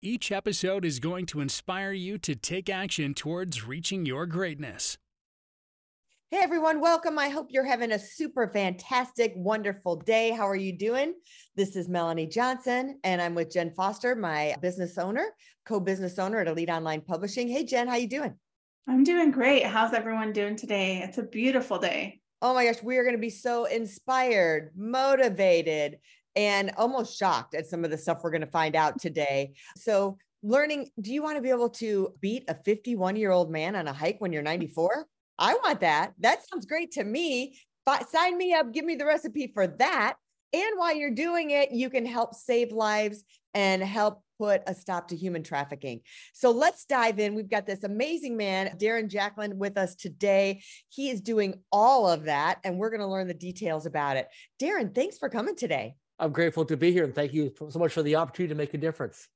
Each episode is going to inspire you to take action towards reaching your greatness. Hey everyone, welcome. I hope you're having a super fantastic, wonderful day. How are you doing? This is Melanie Johnson, and I'm with Jenn Foster, my business owner, co-business owner at Elite Online Publishing. Hey Jenn, how you doing? I'm doing great. How's everyone doing today? It's a beautiful day. Oh my gosh, we are going to be so inspired, motivated, and almost shocked at some of the stuff we're going to find out today. So, learning do you want to be able to beat a 51 year old man on a hike when you're 94? I want that. That sounds great to me. Sign me up, give me the recipe for that. And while you're doing it, you can help save lives and help put a stop to human trafficking. So let's dive in. We've got this amazing man, Darren Jacklin, with us today. He is doing all of that, and we're going to learn the details about it. Darren, thanks for coming today. I'm grateful to be here and thank you so much for the opportunity to make a difference.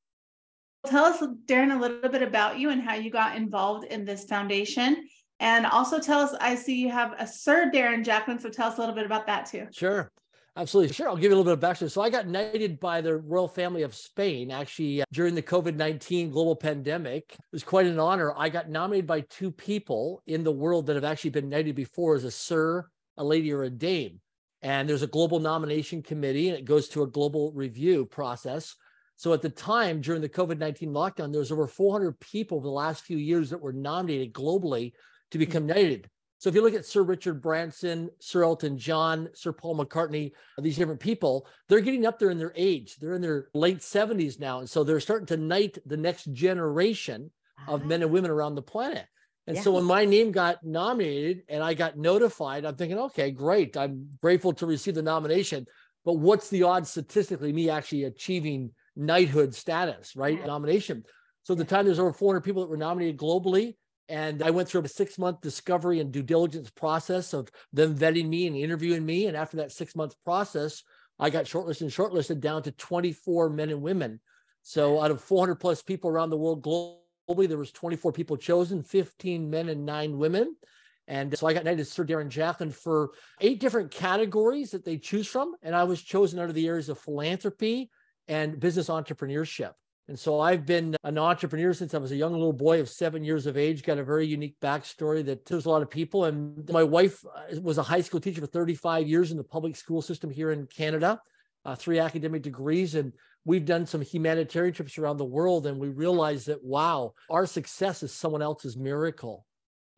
Tell us, Darren, a little bit about you and how you got involved in this foundation. And also tell us, I see you have a Sir Darren Jacklin. So tell us a little bit about that too. Sure. Absolutely. Sure. I'll give you a little bit of backstory. So I got knighted by the royal family of Spain actually uh, during the COVID 19 global pandemic. It was quite an honor. I got nominated by two people in the world that have actually been knighted before as a sir, a lady, or a dame and there's a global nomination committee and it goes to a global review process. So at the time during the COVID 19 lockdown, there was over 400 people over the last few years that were nominated globally to become mm-hmm. knighted. So if you look at Sir Richard Branson, Sir Elton John, Sir Paul McCartney, these different people, they're getting up there in their age. They're in their late 70s now. And so they're starting to knight the next generation of ah. men and women around the planet. And yeah. so when my name got nominated and I got notified, I'm thinking, okay, great. I'm grateful to receive the nomination. But what's the odds statistically me actually achieving knighthood status, right? Yeah. Nomination. So at the time there's over 400 people that were nominated globally. And I went through a six month discovery and due diligence process of them vetting me and interviewing me. And after that six month process, I got shortlisted and shortlisted down to 24 men and women. So out of 400 plus people around the world globally, globally, there was 24 people chosen, 15 men and nine women. And so I got knighted Sir Darren Jacklin for eight different categories that they choose from. And I was chosen under the areas of philanthropy and business entrepreneurship. And so I've been an entrepreneur since I was a young little boy of seven years of age, got a very unique backstory that tells a lot of people. And my wife uh, was a high school teacher for 35 years in the public school system here in Canada, uh, three academic degrees. And we've done some humanitarian trips around the world and we realize that wow our success is someone else's miracle.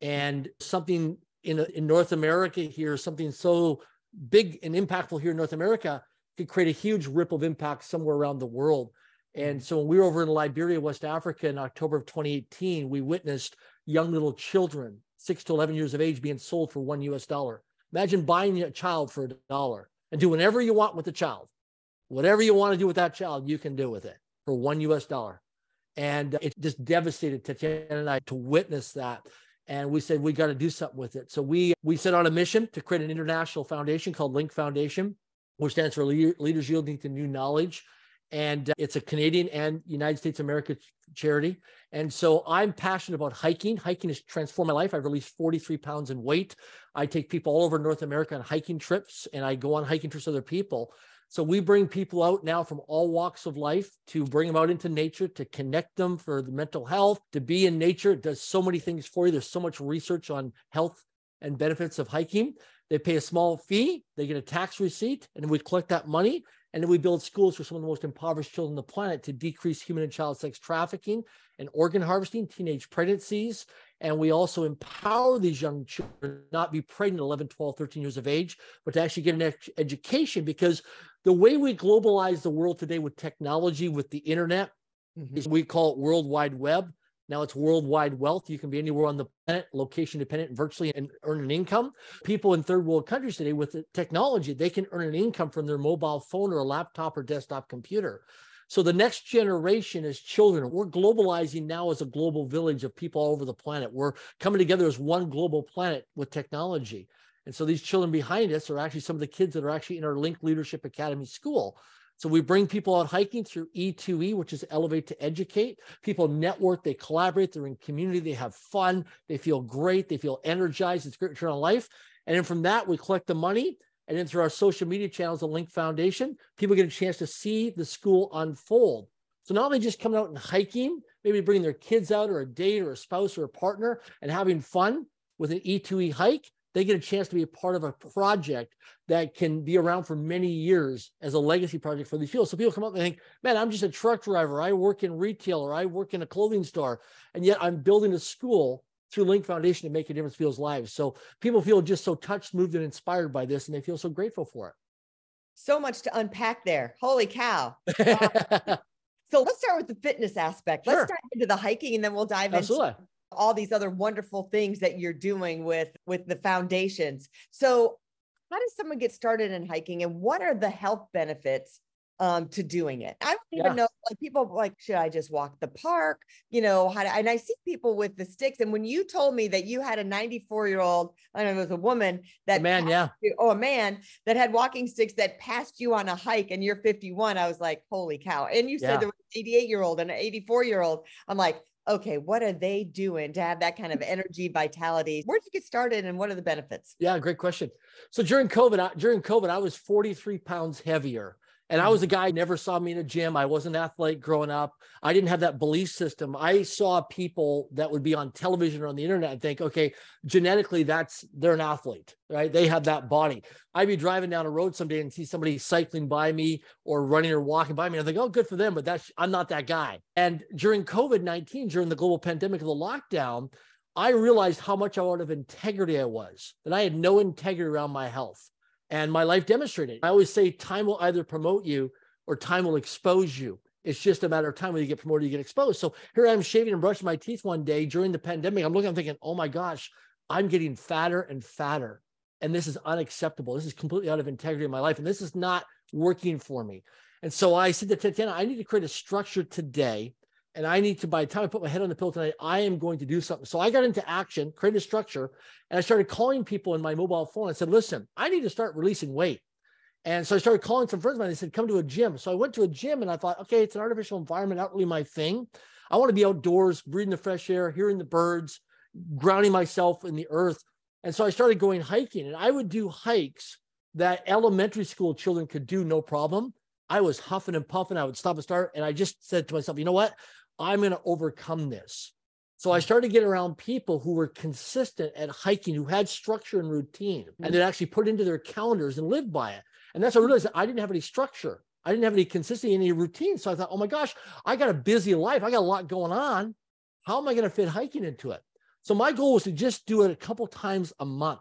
And something in, in north america here something so big and impactful here in north america could create a huge ripple of impact somewhere around the world. And so when we were over in liberia west africa in october of 2018 we witnessed young little children 6 to 11 years of age being sold for one us dollar. Imagine buying a child for a dollar and do whatever you want with the child Whatever you want to do with that child, you can do with it for one US dollar. And it just devastated Tatiana and I to witness that. And we said, we got to do something with it. So we we set on a mission to create an international foundation called Link Foundation, which stands for Leaders Yielding to New Knowledge. And uh, it's a Canadian and United States America charity. And so I'm passionate about hiking. Hiking has transformed my life. I've released 43 pounds in weight. I take people all over North America on hiking trips, and I go on hiking trips with other people. So we bring people out now from all walks of life to bring them out into nature, to connect them for the mental health, to be in nature. It does so many things for you. There's so much research on health and benefits of hiking. They pay a small fee, they get a tax receipt, and we collect that money. And then we build schools for some of the most impoverished children on the planet to decrease human and child sex trafficking and organ harvesting, teenage pregnancies. And we also empower these young children not be pregnant 11, 12, 13 years of age, but to actually get an ed- education because the way we globalize the world today with technology, with the internet, mm-hmm. is we call it World Wide Web. Now it's worldwide wealth. You can be anywhere on the planet, location dependent, virtually, and earn an income. People in third world countries today with the technology, they can earn an income from their mobile phone or a laptop or desktop computer. So the next generation is children. We're globalizing now as a global village of people all over the planet. We're coming together as one global planet with technology. And so these children behind us are actually some of the kids that are actually in our Link Leadership Academy school. So we bring people out hiking through E2E, which is Elevate to Educate. People network, they collaborate, they're in community, they have fun, they feel great, they feel energized. It's great return on life. And then from that, we collect the money. And then through our social media channels, the Link Foundation, people get a chance to see the school unfold. So not only just coming out and hiking, maybe bringing their kids out or a date or a spouse or a partner and having fun with an E2E hike, they get a chance to be a part of a project that can be around for many years as a legacy project for these people. So people come up and think, man, I'm just a truck driver. I work in retail or I work in a clothing store. And yet I'm building a school through Link Foundation to make a difference in people's lives. So people feel just so touched, moved, and inspired by this, and they feel so grateful for it. So much to unpack there. Holy cow. Um, so let's start with the fitness aspect. Let's start into the hiking and then we'll dive Absolutely. into all these other wonderful things that you're doing with with the foundations. So, how does someone get started in hiking and what are the health benefits um to doing it. I don't even yeah. know like people like should I just walk the park? You know, how to, and I see people with the sticks and when you told me that you had a 94-year-old, I don't know it was a woman that a man, yeah. You, oh, a man that had walking sticks that passed you on a hike and you're 51. I was like, "Holy cow." And you said there was an 88-year-old and an 84-year-old. I'm like, okay, what are they doing to have that kind of energy, vitality? Where did you get started and what are the benefits? Yeah, great question. So during COVID, during COVID, I was 43 pounds heavier. And I mm. was a guy never saw me in a gym. I wasn't athletic growing up. I didn't have that belief system. I saw people that would be on television or on the internet and think, okay, genetically, that's they're an athlete, right? They have that body. I'd be driving down a road someday and see somebody cycling by me or running or walking by me. I think, oh, good for them, but that's I'm not that guy. And during COVID 19, during the global pandemic of the lockdown, I realized how much out of integrity I was, that I had no integrity around my health. And my life demonstrated. I always say time will either promote you or time will expose you. It's just a matter of time when you get promoted, you get exposed. So here I am shaving and brushing my teeth one day during the pandemic. I'm looking, I'm thinking, oh my gosh, I'm getting fatter and fatter. And this is unacceptable. This is completely out of integrity in my life. And this is not working for me. And so I said to Tatiana, I need to create a structure today and I need to, by the time I put my head on the pillow tonight, I am going to do something. So I got into action, created a structure, and I started calling people in my mobile phone. I said, listen, I need to start releasing weight. And so I started calling some friends of mine. They said, come to a gym. So I went to a gym and I thought, okay, it's an artificial environment, not really my thing. I want to be outdoors, breathing the fresh air, hearing the birds, grounding myself in the earth. And so I started going hiking and I would do hikes that elementary school children could do no problem. I was huffing and puffing. I would stop and start. And I just said to myself, you know what? I'm going to overcome this. So I mm. started getting around people who were consistent at hiking, who had structure and routine, and mm. that actually put into their calendars and lived by it. And that's what I mm. realized I didn't have any structure. I didn't have any consistency, any routine. So I thought, oh my gosh, I got a busy life. I got a lot going on. How am I going to fit hiking into it? So my goal was to just do it a couple times a month.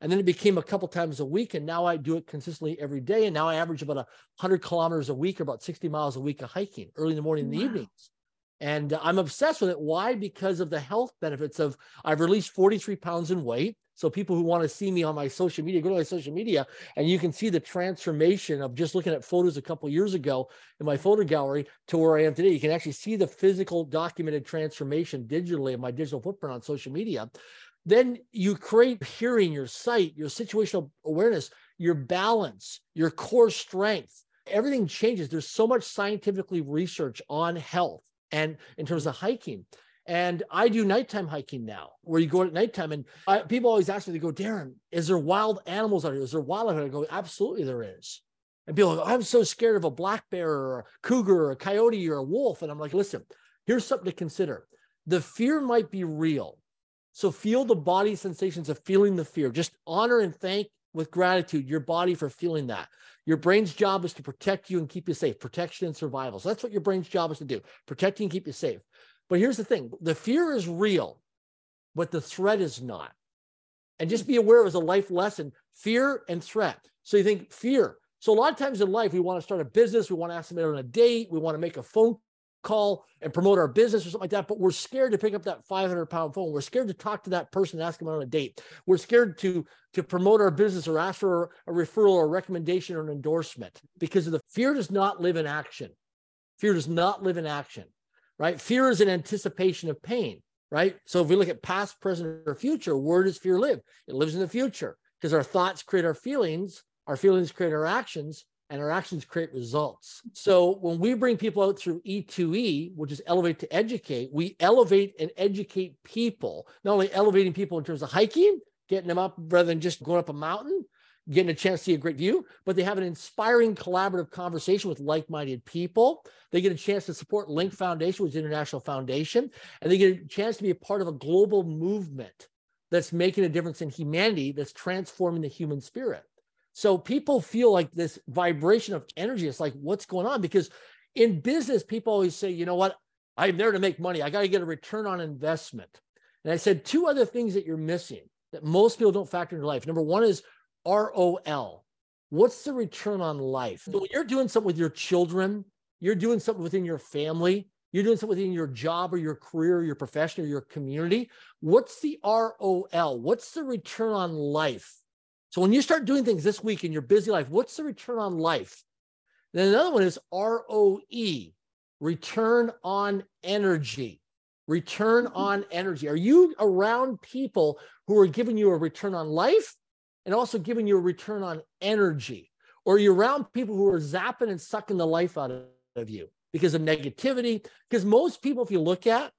And then it became a couple times a week. And now I do it consistently every day. And now I average about 100 kilometers a week or about 60 miles a week of hiking early in the morning and the evenings. And I'm obsessed with it. Why? Because of the health benefits of I've released 43 pounds in weight. So people who want to see me on my social media, go to my social media and you can see the transformation of just looking at photos a couple years ago in my photo gallery to where I am today. You can actually see the physical documented transformation digitally of my digital footprint on social media. Then you create hearing, your sight, your situational awareness, your balance, your core strength. Everything changes. There's so much scientifically research on health and in terms of hiking. And I do nighttime hiking now, where you go at nighttime. And I, people always ask me, they go, Darren, is there wild animals out here? Is there wildlife? I go, absolutely, there is. And people go, I'm so scared of a black bear or a cougar or a coyote or a wolf. And I'm like, listen, here's something to consider. The fear might be real. So feel the body sensations of feeling the fear. Just honor and thank with gratitude your body for feeling that. Your brain's job is to protect you and keep you safe, protection and survival. So that's what your brain's job is to do, protect you and keep you safe. But here's the thing the fear is real, but the threat is not. And just be aware of as a life lesson fear and threat. So you think fear. So a lot of times in life, we want to start a business, we want to ask somebody on a date, we want to make a phone call and promote our business or something like that, but we're scared to pick up that 500 pound phone. We're scared to talk to that person and ask them on a date. We're scared to, to promote our business or ask for a referral or a recommendation or an endorsement because of the fear does not live in action. Fear does not live in action, right? Fear is an anticipation of pain, right? So if we look at past, present, or future, where does fear live? It lives in the future because our thoughts create our feelings, our feelings create our actions, and our actions create results. So when we bring people out through E2E, which is elevate to educate, we elevate and educate people, not only elevating people in terms of hiking, getting them up rather than just going up a mountain, getting a chance to see a great view, but they have an inspiring collaborative conversation with like-minded people. They get a chance to support Link Foundation, which is international foundation, and they get a chance to be a part of a global movement that's making a difference in humanity, that's transforming the human spirit. So people feel like this vibration of energy. It's like, what's going on? Because in business, people always say, you know what? I'm there to make money. I got to get a return on investment. And I said two other things that you're missing that most people don't factor into life. Number one is ROL. What's the return on life? So mm. when you're doing something with your children, you're doing something within your family, you're doing something within your job or your career, or your profession, or your community. What's the ROL? What's the return on life? So when you start doing things this week in your busy life, what's the return on life? Then another one is ROE, return on energy. Return mm-hmm. on energy. Are you around people who are giving you a return on life and also giving you a return on energy? Or are you around people who are zapping and sucking the life out of you because of negativity? Because most people, if you look at,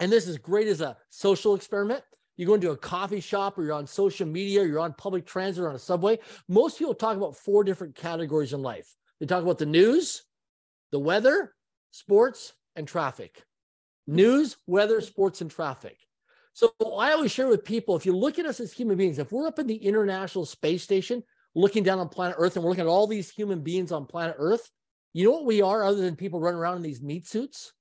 and this is great as a social experiment, you go into a coffee shop or you're on social media, you're on public transit or on a subway. Most people talk about four different categories in life. They talk about the news, the weather, sports, and traffic. News, weather, sports, and traffic. So I always share with people if you look at us as human beings, if we're up in the International Space Station looking down on planet Earth and we're looking at all these human beings on planet Earth, you know what we are other than people running around in these meat suits?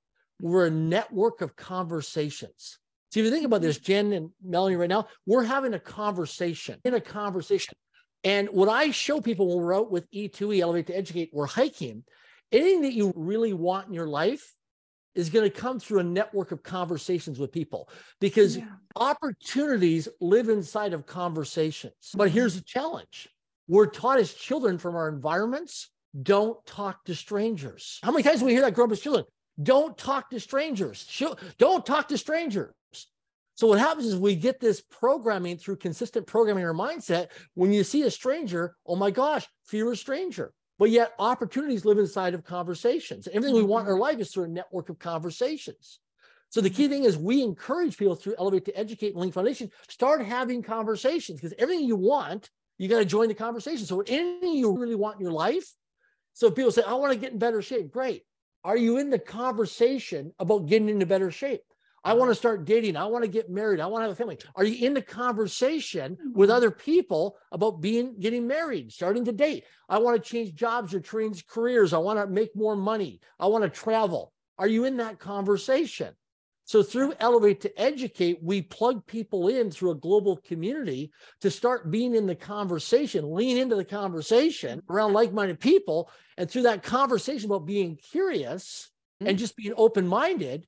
We're a network of conversations. So if you think about this, Jenn and Melanie right now, we're having a conversation in a conversation. And what I show people when we're out with E2E, Elevate to Educate, we're hiking, anything that you really want in your life is going to come through a network of conversations with people because yeah. opportunities live inside of conversations. But here's the challenge we're taught as children from our environments don't talk to strangers. How many times do we hear that grow up as children? Don't talk to strangers. Don't talk to strangers. So what happens is we get this programming through consistent programming or mindset. When you see a stranger, oh my gosh, fear a stranger. But yet opportunities live inside of conversations. Everything we want in our mm-hmm. life is through a network of conversations. So the key mm-hmm. thing is we encourage people through Elevate to Educate and Link Foundation, start having conversations because everything you want, you got to join the conversation. So anything you really want in your life. So people say, I want to get in better shape. Great. Are you in the conversation about getting into better shape? I want to start dating. I want to get married. I want to have a family. Are you in the conversation with mm-hmm. other people about being getting married, starting to date? I want to change jobs or change careers. I want to make more money. I want to travel. Are you in that conversation? So through Elevate to Educate, we plug people in through a global community to start being in the conversation, lean into the conversation around like-minded people. And through that conversation about being curious and mm-hmm. just being open-minded,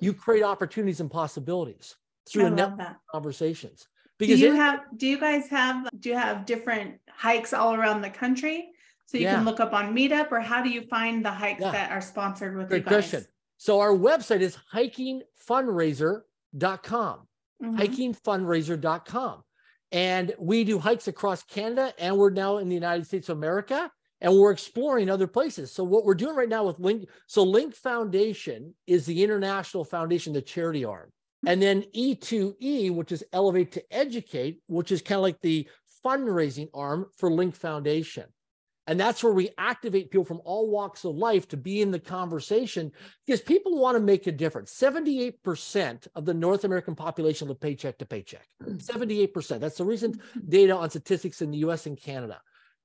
you create opportunities and possibilities through a network that. conversations. Because do you it, have do you guys have do you have different hikes all around the country? So you yeah. can look up on Meetup, or how do you find the hikes yeah. that are sponsored with Great you guys? question. So our website is hikingfundraiser.com. Mm-hmm. Hikingfundraiser.com. And we do hikes across Canada and we're now in the United States of America and we're exploring other places. So what we're doing right now with Link, so Link Foundation is the international foundation, the charity arm. And then E2E, which is Elevate to Educate, which is kind of like the fundraising arm for Link Foundation. And that's where we activate people from all walks of life to be in the conversation because people want to make a difference. 78% of the North American population live paycheck to paycheck. Mm. 78%. That's the recent mm-hmm. data on statistics in the US and Canada.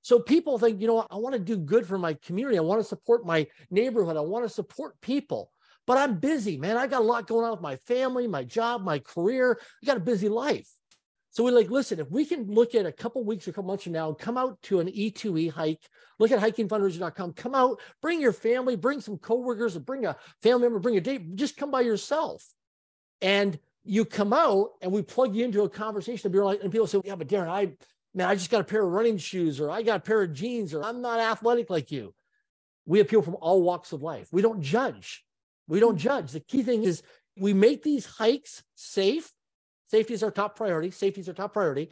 So people think, you know I want to do good for my community. I want to support my neighborhood. I want to support people, but I'm busy, man. I got a lot going on with my family, my job, my career. I got a busy life. So we're like, listen, if we can look at a couple weeks or a couple months from now, come out to an E2E hike, look at hikingfundraiser.com, come out, bring your family, bring some coworkers, bring a family member, bring a date, just come by yourself. And you come out and we plug you into a conversation and people say, yeah, but Darren, I man, I just got a pair of running shoes or I got a pair of jeans or I'm not athletic like you. We have people from all walks of life. We don't judge. We don't mm-hmm. judge. The key thing is we make these hikes safe. Safety is our top priority. Safety is our top priority.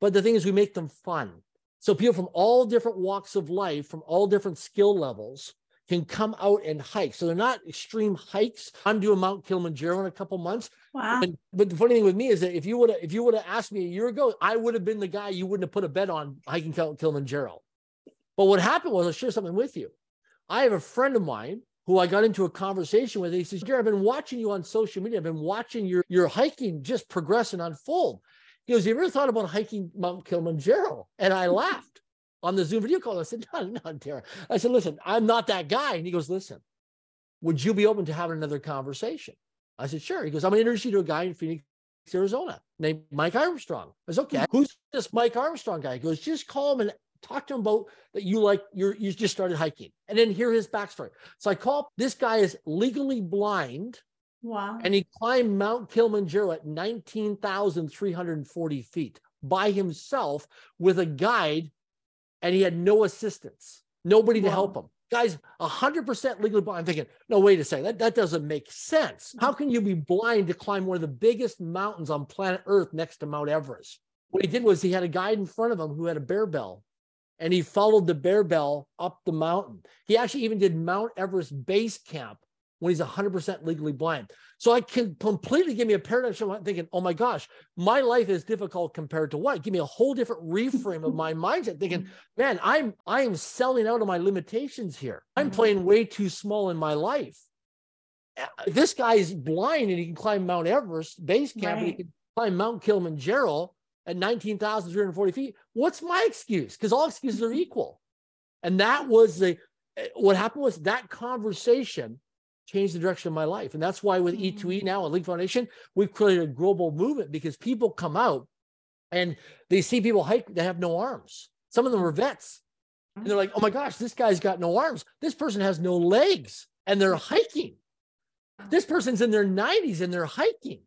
But the thing is, we make them fun. So people from all different walks of life, from all different skill levels, can come out and hike. So they're not extreme hikes. I'm doing Mount Kilimanjaro in a couple months. Wow. But, but the funny thing with me is that if you would have if you would have asked me a year ago, I would have been the guy you wouldn't have put a bet on hiking Kilimanjaro. But what happened was I'll share something with you. I have a friend of mine who I got into a conversation with. He says, Jared, I've been watching you on social media. I've been watching your, your hiking just progress and unfold. He goes, You ever thought about hiking Mount Kilimanjaro? And I laughed on the Zoom video call. I said, No, no, Darren. I said, Listen, I'm not that guy. And he goes, Listen, would you be open to having another conversation? I said, Sure. He goes, I'm going to introduce you to a guy in Phoenix, Arizona named Mike Armstrong. I said, Okay, who's this Mike Armstrong guy? He goes, Just call him and talk to him about that you like you're you just started hiking and then hear his backstory. So I call this guy is legally blind. Wow. And he climbed Mount Kilimanjaro at 19,340 feet by himself with a guide, and he had no assistance, nobody to help him. Guys, 100% legally blind. I'm thinking, no, wait a second, that, that doesn't make sense. How can you be blind to climb one of the biggest mountains on planet Earth next to Mount Everest? What he did was he had a guide in front of him who had a bear bell and he followed the bear bell up the mountain. He actually even did Mount Everest base camp when he's 100% legally blind. So I can completely give me a paradigm shift. I'm thinking, oh my gosh, my life is difficult compared to what? Give me a whole different reframe of my mindset. Thinking, man, I'm I am selling out of my limitations here. I'm Mm-hmm. playing way too small in my life. Uh, This guy is blind and he can climb Mount Everest base camp. And he can climb Mount Kilimanjaro at 19,340 feet. What's my excuse? Because all excuses are equal. And that was the eh, what happened was that conversation changed the direction of my life. And that's why with E2E mm-hmm. now at Link Foundation, we've created a global movement because people come out and they see people hike that have no arms. Some of them are mm-hmm. vets. And they're like, oh my mm-hmm. gosh, this guy's got no arms. This person has no legs and they're hiking. This person's in their 90s and they're hiking.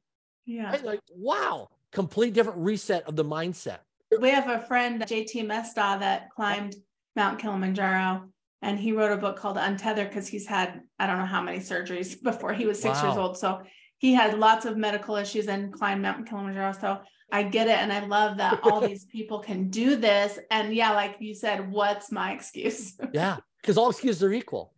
Yeah. Right? Like, wow, complete different reset of the mindset. We have a friend, JT Mesta, that climbed Mount Kilimanjaro, and he wrote a book called Untethered because he's had I don't know how many surgeries before he was six years old. So he had lots of medical issues and climbed Mount Kilimanjaro. So I get it, and I love that all these people can do this. And yeah, like you said, what's my excuse? Yeah, because all excuses are equal.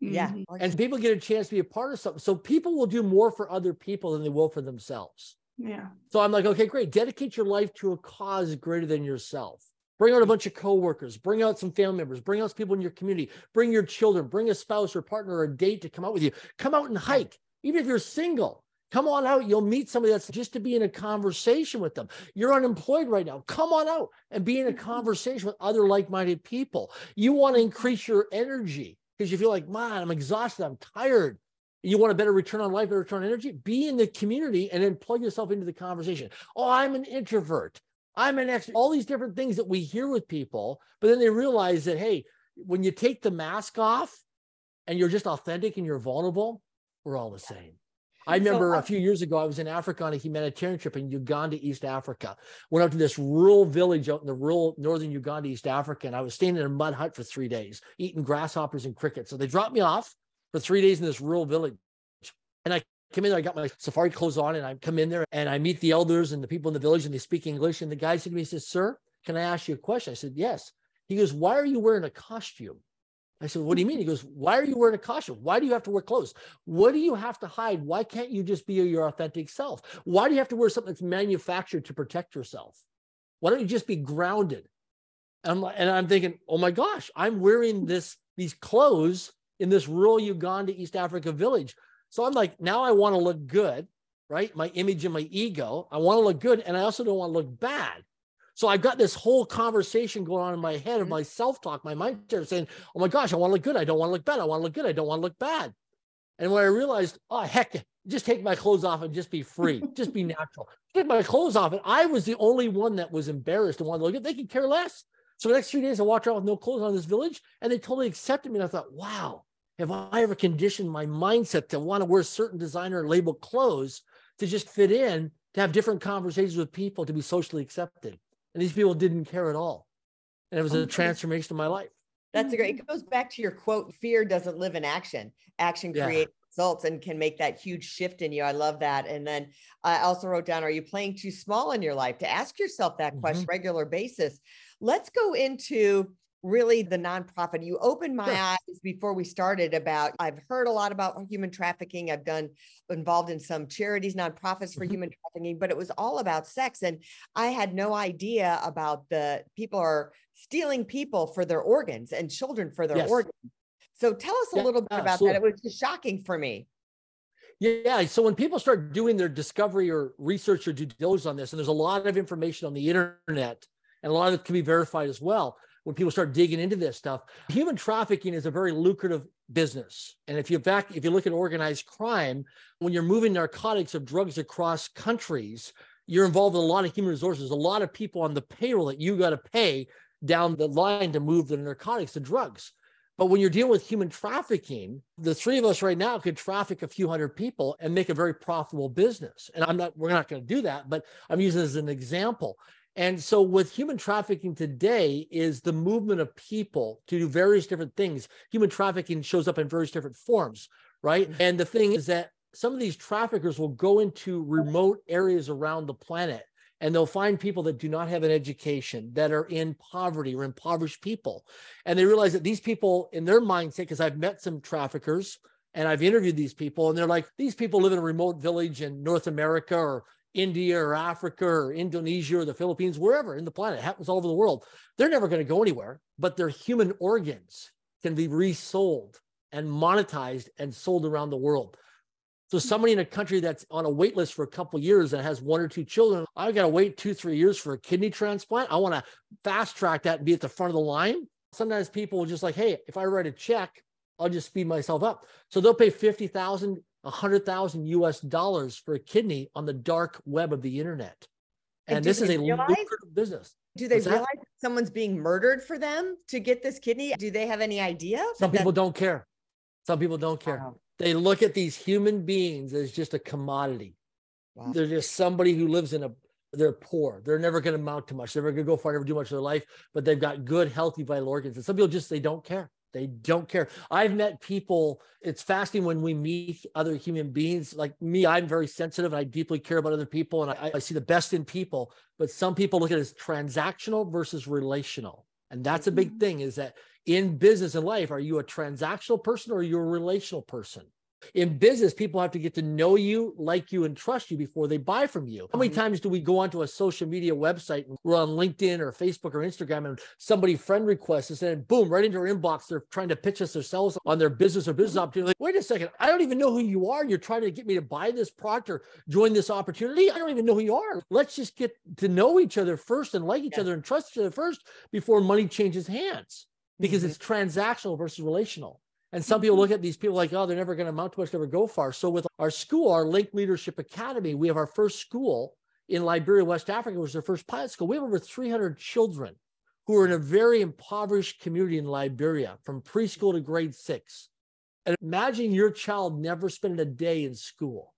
Yeah. Mhm. And people get a chance to be a part of something. So people will do more for other people than they will for themselves. Yeah. So I'm like, okay, great. Dedicate your life to a cause greater than yourself. Bring out a bunch of coworkers, bring out some family members, bring out some people in your community, bring your children, bring a spouse or partner or a date to come out with you. Come out and hike. Even if you're single, come on out. You'll meet somebody that's just to be in a conversation with them. You're unemployed right now. Come on out and be in a conversation with other like-minded people. You want to increase your energy because you feel like, man, I'm exhausted, I'm tired. You want a better return on life, better return on energy? Be in the community and then plug yourself into the conversation. Oh, I'm an introvert. I'm an extrovert. All these different things that we hear with people, but then they realize that, hey, when you take the mask off and you're just authentic and you're vulnerable, we're all the same. I So, remember uh, a few years ago, I was in Africa on a humanitarian trip in Uganda, East Africa. Went up to this rural village out in the rural northern Uganda, East Africa, and I was staying in a mud hut for three days, eating grasshoppers and crickets. So they dropped me off for three days in this rural village. And I come in there, I got my safari clothes on, and I come in there and I meet the elders and the people in the village, and they speak English. And the guy said to me, he says, Sir, can I ask you a question? I said, Yes. He goes, Why are you wearing a costume? I said, What do you mean? He goes, Why are you wearing a costume? Why do you have to wear clothes? What do you have to hide? Why can't you just be your authentic self? Why do you have to wear something that's manufactured to protect yourself? Why don't you just be grounded? And I'm, and I'm thinking, oh my gosh, I'm wearing this these clothes in this rural Uganda, East Africa village. So I'm like, now I want to look good, right? My image and my ego. I want to look good, and I also don't want to look bad. So I've got this whole conversation going on in my head of mm-hmm. my self-talk, my mindset saying, oh my gosh, I want to look good. I don't want to look bad. I want to look good. I don't want to look bad. And when I realized, oh heck, just take my clothes off and just be free, just be natural. Take my clothes off. And I was the only one that was embarrassed and wanted to look at. They could care less. So the next three days, I walked around with no clothes on in this village, and they totally accepted me. And I thought, wow, have I ever conditioned my mindset to want to wear certain designer label clothes to just fit in, to have different conversations with people, to be socially accepted? And these people didn't care at all. And it was a transformation of my life. That's a great. It mm-hmm. goes back to your quote: "Fear doesn't live in action. Action Yeah. creates results and can make that huge shift in you." I love that. And then I also wrote down: Are you playing too small in your life? To ask yourself that mm-hmm. question regular basis. Let's go into really the nonprofit. You opened my Sure. eyes before we started about. I've heard a lot about human trafficking. I've done involved in some charities, nonprofits for Mhm. human trafficking, but it was all about sex, and I had no idea about the people are stealing people for their organs and children for their Yes. organs. So tell us a Yeah, little bit about that. It was just shocking for me. Yeah. So when people start doing their discovery or research or due diligence on this, and there's a lot of information on the internet, and a lot of it can be verified as well. When people start digging into this stuff, human trafficking is a very lucrative business. And if you back, if you look at organized crime, when you're moving narcotics or drugs across countries, you're involved in a lot of human resources, a lot of people on the payroll that you got to pay down the line to move the narcotics, the drugs. But when you're dealing with human trafficking, the three of us right now could traffic a few hundred people and make a very profitable business. And I'm not, we're not going to do that, but I'm using as an example. And so with human trafficking today is the movement of people to do various different things. Human trafficking shows up in various different forms, right? Mm-hmm. And the thing is that some of these traffickers will go into remote areas around the planet and they'll find people that do not have an education, that are in poverty or impoverished people. And they realize that these people, in their mindset, because I've met some traffickers and I've interviewed these people, and they're like, these people live in a remote village in North America or India or Africa or Indonesia or the Philippines, wherever in the planet, it happens all over the world. They're never going to go anywhere, but their human organs can be resold and monetized and sold around the world. So hmm. somebody in a country that's on a wait list for a couple of years and has one or two children, I've got to wait two, three years for a kidney transplant. I want to fast track that and be at the front of the line. Sometimes people will just like, hey, if I write a check, I'll just speed myself up. So they'll pay 50,000, 100,000 US dollars for a kidney on the dark web of the internet. And And this is a realize- lucrative business. Do they What's realize that someone's being murdered for them to get this kidney? Do they have any idea? Some people don't care. Some people don't care. Wow. They look at these human beings as just a commodity. Wow. They're just somebody who lives in a, they're poor. They're never going to amount to much. They're never going to go far, never do much of their life, but they've got good, healthy, vital organs. And some people just, they don't care. They don't care. I've met people, it's fascinating when we meet other human beings. Like me, I'm very sensitive and I deeply care about other people and I, I see the best in people. But some people look at it as transactional versus relational. And that's a big Mhm. thing is that in business and life, are you a transactional person or are you a relational person? In business, people have to get to know you, like you, and trust you before they buy from you. How many Mhm. times do we go onto a social media website and we're on LinkedIn or Facebook or Instagram and somebody friend requests us and boom, right into our inbox, they're trying to pitch us themselves on their business or business opportunity. Like, wait a second, I don't even know who you are. You're trying to get me to buy this product or join this opportunity. I don't even know who you are. Let's just get to know each other first and like each Yeah. other and trust each other first before money changes hands because Mhm. it's transactional versus relational. And some people mm-hmm. look at these people like, oh, they're never going to amount to much, never go far. So with our school, our Link Leadership Academy, we have our first school in Liberia, West Africa, which was our first pilot school. We have over 300 children who are in a very impoverished community in Liberia from preschool to grade six. And imagine your child never spending a day in school.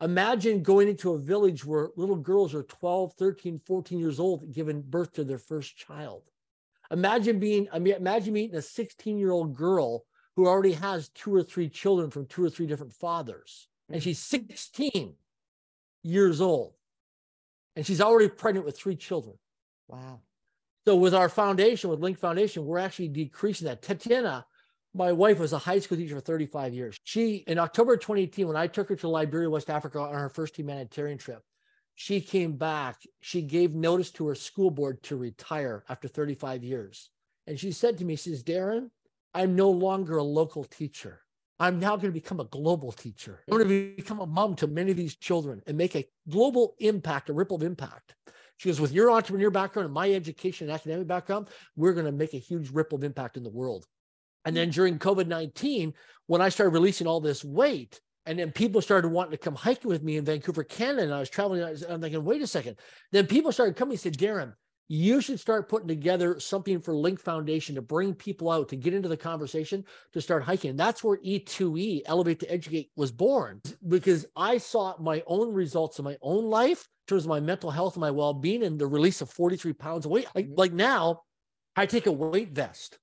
Imagine going into a village where little girls are 12, 13, 14 years old, giving birth to their first child. Imagine being, I mean, imagine meeting a 16 year old girl who already has two or three children from two or three different fathers. And mm. she's 16 years old. And she's already pregnant with three children. Wow. So with our foundation, with Link Foundation, we're actually decreasing that. Tatiana, my wife was a high school teacher for 35 years. She, in October 2018, when I took her to Liberia, West Africa on her first humanitarian trip, she came back. She gave notice to her school board to retire after 35 years. And she said to me, she says, Darren, I'm no longer a local teacher. I'm now going to become a global teacher. I'm going to become a mom to many of these children and make a global impact, a ripple of impact. She goes, with your entrepreneur background and my education and academic background, we're going to make a huge ripple of impact in the world. And then during COVID 19, when I started releasing all this weight, and then people started wanting to come hiking with me in Vancouver, Canada, and I was traveling, I was- I'm thinking, wait a second. Then people started coming and said, Darren, you should start putting together something for Link Foundation to bring people out to get into the conversation to start hiking. And that's where E2E, Elevate to Educate, was born because I saw my own results in my own life in terms of my mental health and my well being and the release of 43 pounds of weight. Like, Mhm. like now, I take a weight vest.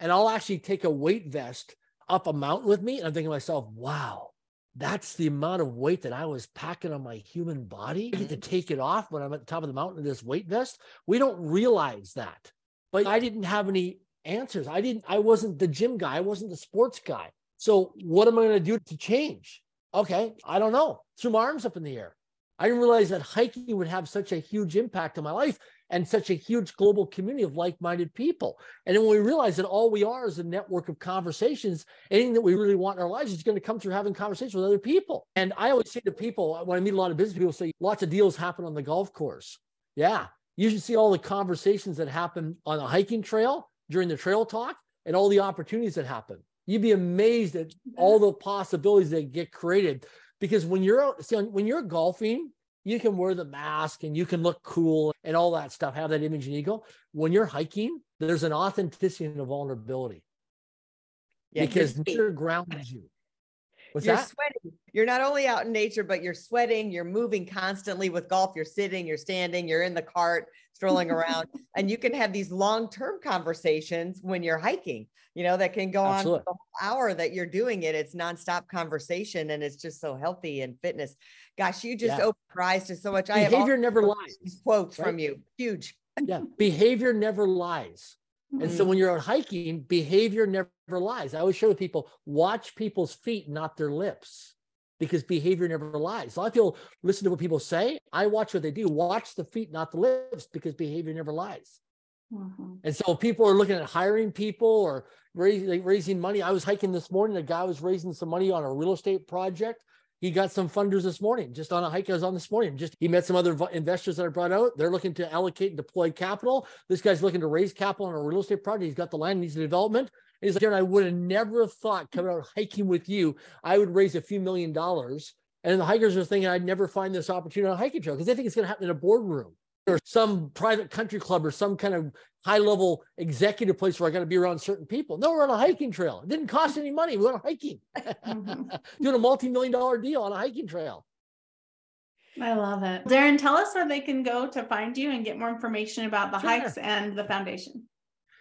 and I'll actually take a weight vest up a mountain with me. And I'm thinking to myself, wow, that's the amount of weight that I was packing on my human body. I get to mm-hmm. take it off when I'm at the top of the mountain in this weight vest. We don't realize that. But I didn't have any answers. I didn't, I wasn't the gym guy, I wasn't the sports guy. So what am I going to do to change? Okay, I don't know. Threw my arms up in the air. I didn't realize that hiking would have such a huge impact on my life and such a huge global community of like-minded people. And then when we realize that all we are is a network of conversations, anything that we really want in our lives is going to come through having conversations with other people. And I always say to people uh, when I meet a lot of business people, say lots of deals happen on the golf course. Yeah, you should see all the conversations that happen on a hiking trail during the trail talk and all the opportunities that happen. You'd be amazed at all the possibilities that get created because when you're out, see, when you're golfing, you can wear the mask and you can look cool and all that stuff, have that image and ego. When you're hiking, there's an authenticity and a vulnerability yeah, because nature grounds you. What's you're that? sweating. You're not only out in nature, but you're sweating. You're moving constantly with golf. You're sitting, you're standing, you're in the cart, strolling around, and you can have these long-term conversations when you're hiking. You know that can go Absolutely. on the whole hour that you're doing it. It's nonstop conversation, and it's just so healthy and fitness. Gosh, you just yeah. opened your eyes to so much. Behavior I have never lies. Quotes right? from you, huge. yeah, behavior never lies. And so mm-hmm. when you're out hiking, behavior never lies. I always share with people, watch people's feet, not their lips, because behavior never lies. A lot of people listen to what people say. I watch what they do. Watch the feet, not the lips, because behavior never lies. Mm-hmm. And so people are looking at hiring people or raising, raising money. I was hiking this morning. A guy was raising some money on a real estate project he got some funders this morning, just on a hike I was on this morning. Just he met some other investors that I brought out. They're looking to allocate and deploy capital. This guy's looking to raise capital on a real estate project. He's got the land, needs the development. And he's like, I would have never thought coming out hiking with you, I would raise a few million dollars. And the hikers are thinking I'd never find this opportunity on a hiking trail because they think it's going to happen in a boardroom or some private country club or some kind of high level executive place where I got to be around certain people. No, we're on a hiking trail. It didn't cost any money. We went hiking, mm-hmm. doing a multi million dollar deal on a hiking trail. I love it. Darren, tell us where they can go to find you and get more information about the sure. hikes and the foundation.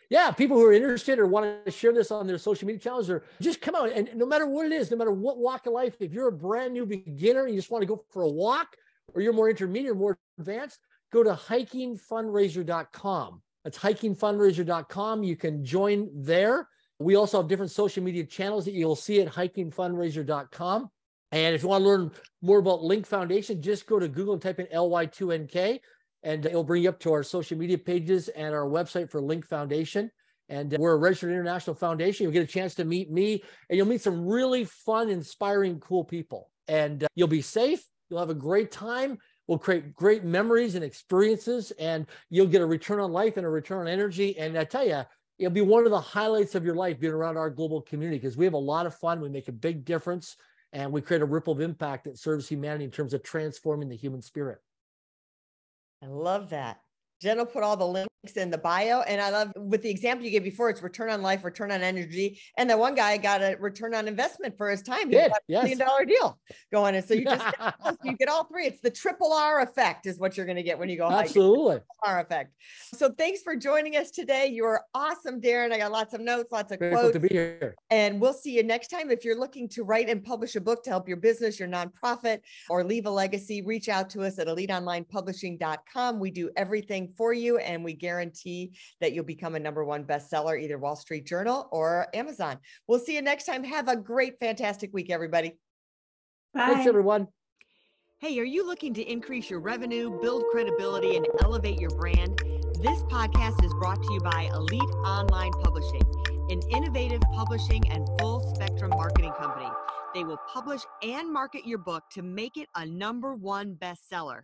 Yeah, people who are interested or want to share this on their social media channels or just come out and no matter what it is, no matter what walk of life, if you're a brand new beginner and you just want to go for a walk or you're more intermediate or more advanced, go to hikingfundraiser.com. That's hikingfundraiser.com. You can join there. We also have different social media channels that you'll see at hikingfundraiser.com. And if you want to learn more about Link Foundation, just go to Google and type in LY2NK, and it'll bring you up to our social media pages and our website for Link Foundation. And we're a registered international foundation. You'll get a chance to meet me, and you'll meet some really fun, inspiring, cool people. And uh, you'll be safe. You'll have a great time will create great memories and experiences, and you'll get a return on life and a return on energy. And I tell you, it'll be one of the highlights of your life being around our global community because we have a lot of fun. We make a big difference, and we create a ripple of impact that serves humanity in terms of transforming the human spirit. I love that. Jenn will put all the links in the bio. And I love with the example you gave before, it's return on life, return on energy. And the one guy got a return on investment for his time. He got a yes. million dollar deal going. And so you just get, you get all three. It's the triple R effect is what you're going to get when you go. Absolutely. R effect. So thanks for joining us today. You're awesome, Darren. I got lots of notes, lots of Grateful quotes. to be here. And we'll see you next time. If you're looking to write and publish a book to help your business, your nonprofit, or leave a legacy, reach out to us at eliteonlinepublishing.com. We do everything for you and we guarantee that you'll become a number one bestseller, either Wall Street Journal or Amazon. We'll see you next time. Have a great, fantastic week, everybody. Bye. Thanks, everyone. Hey, are you looking to increase your revenue, build credibility, and elevate your brand? This podcast is brought to you by Elite Online Publishing, an innovative publishing and full spectrum marketing company. They will publish and market your book to make it a number one bestseller.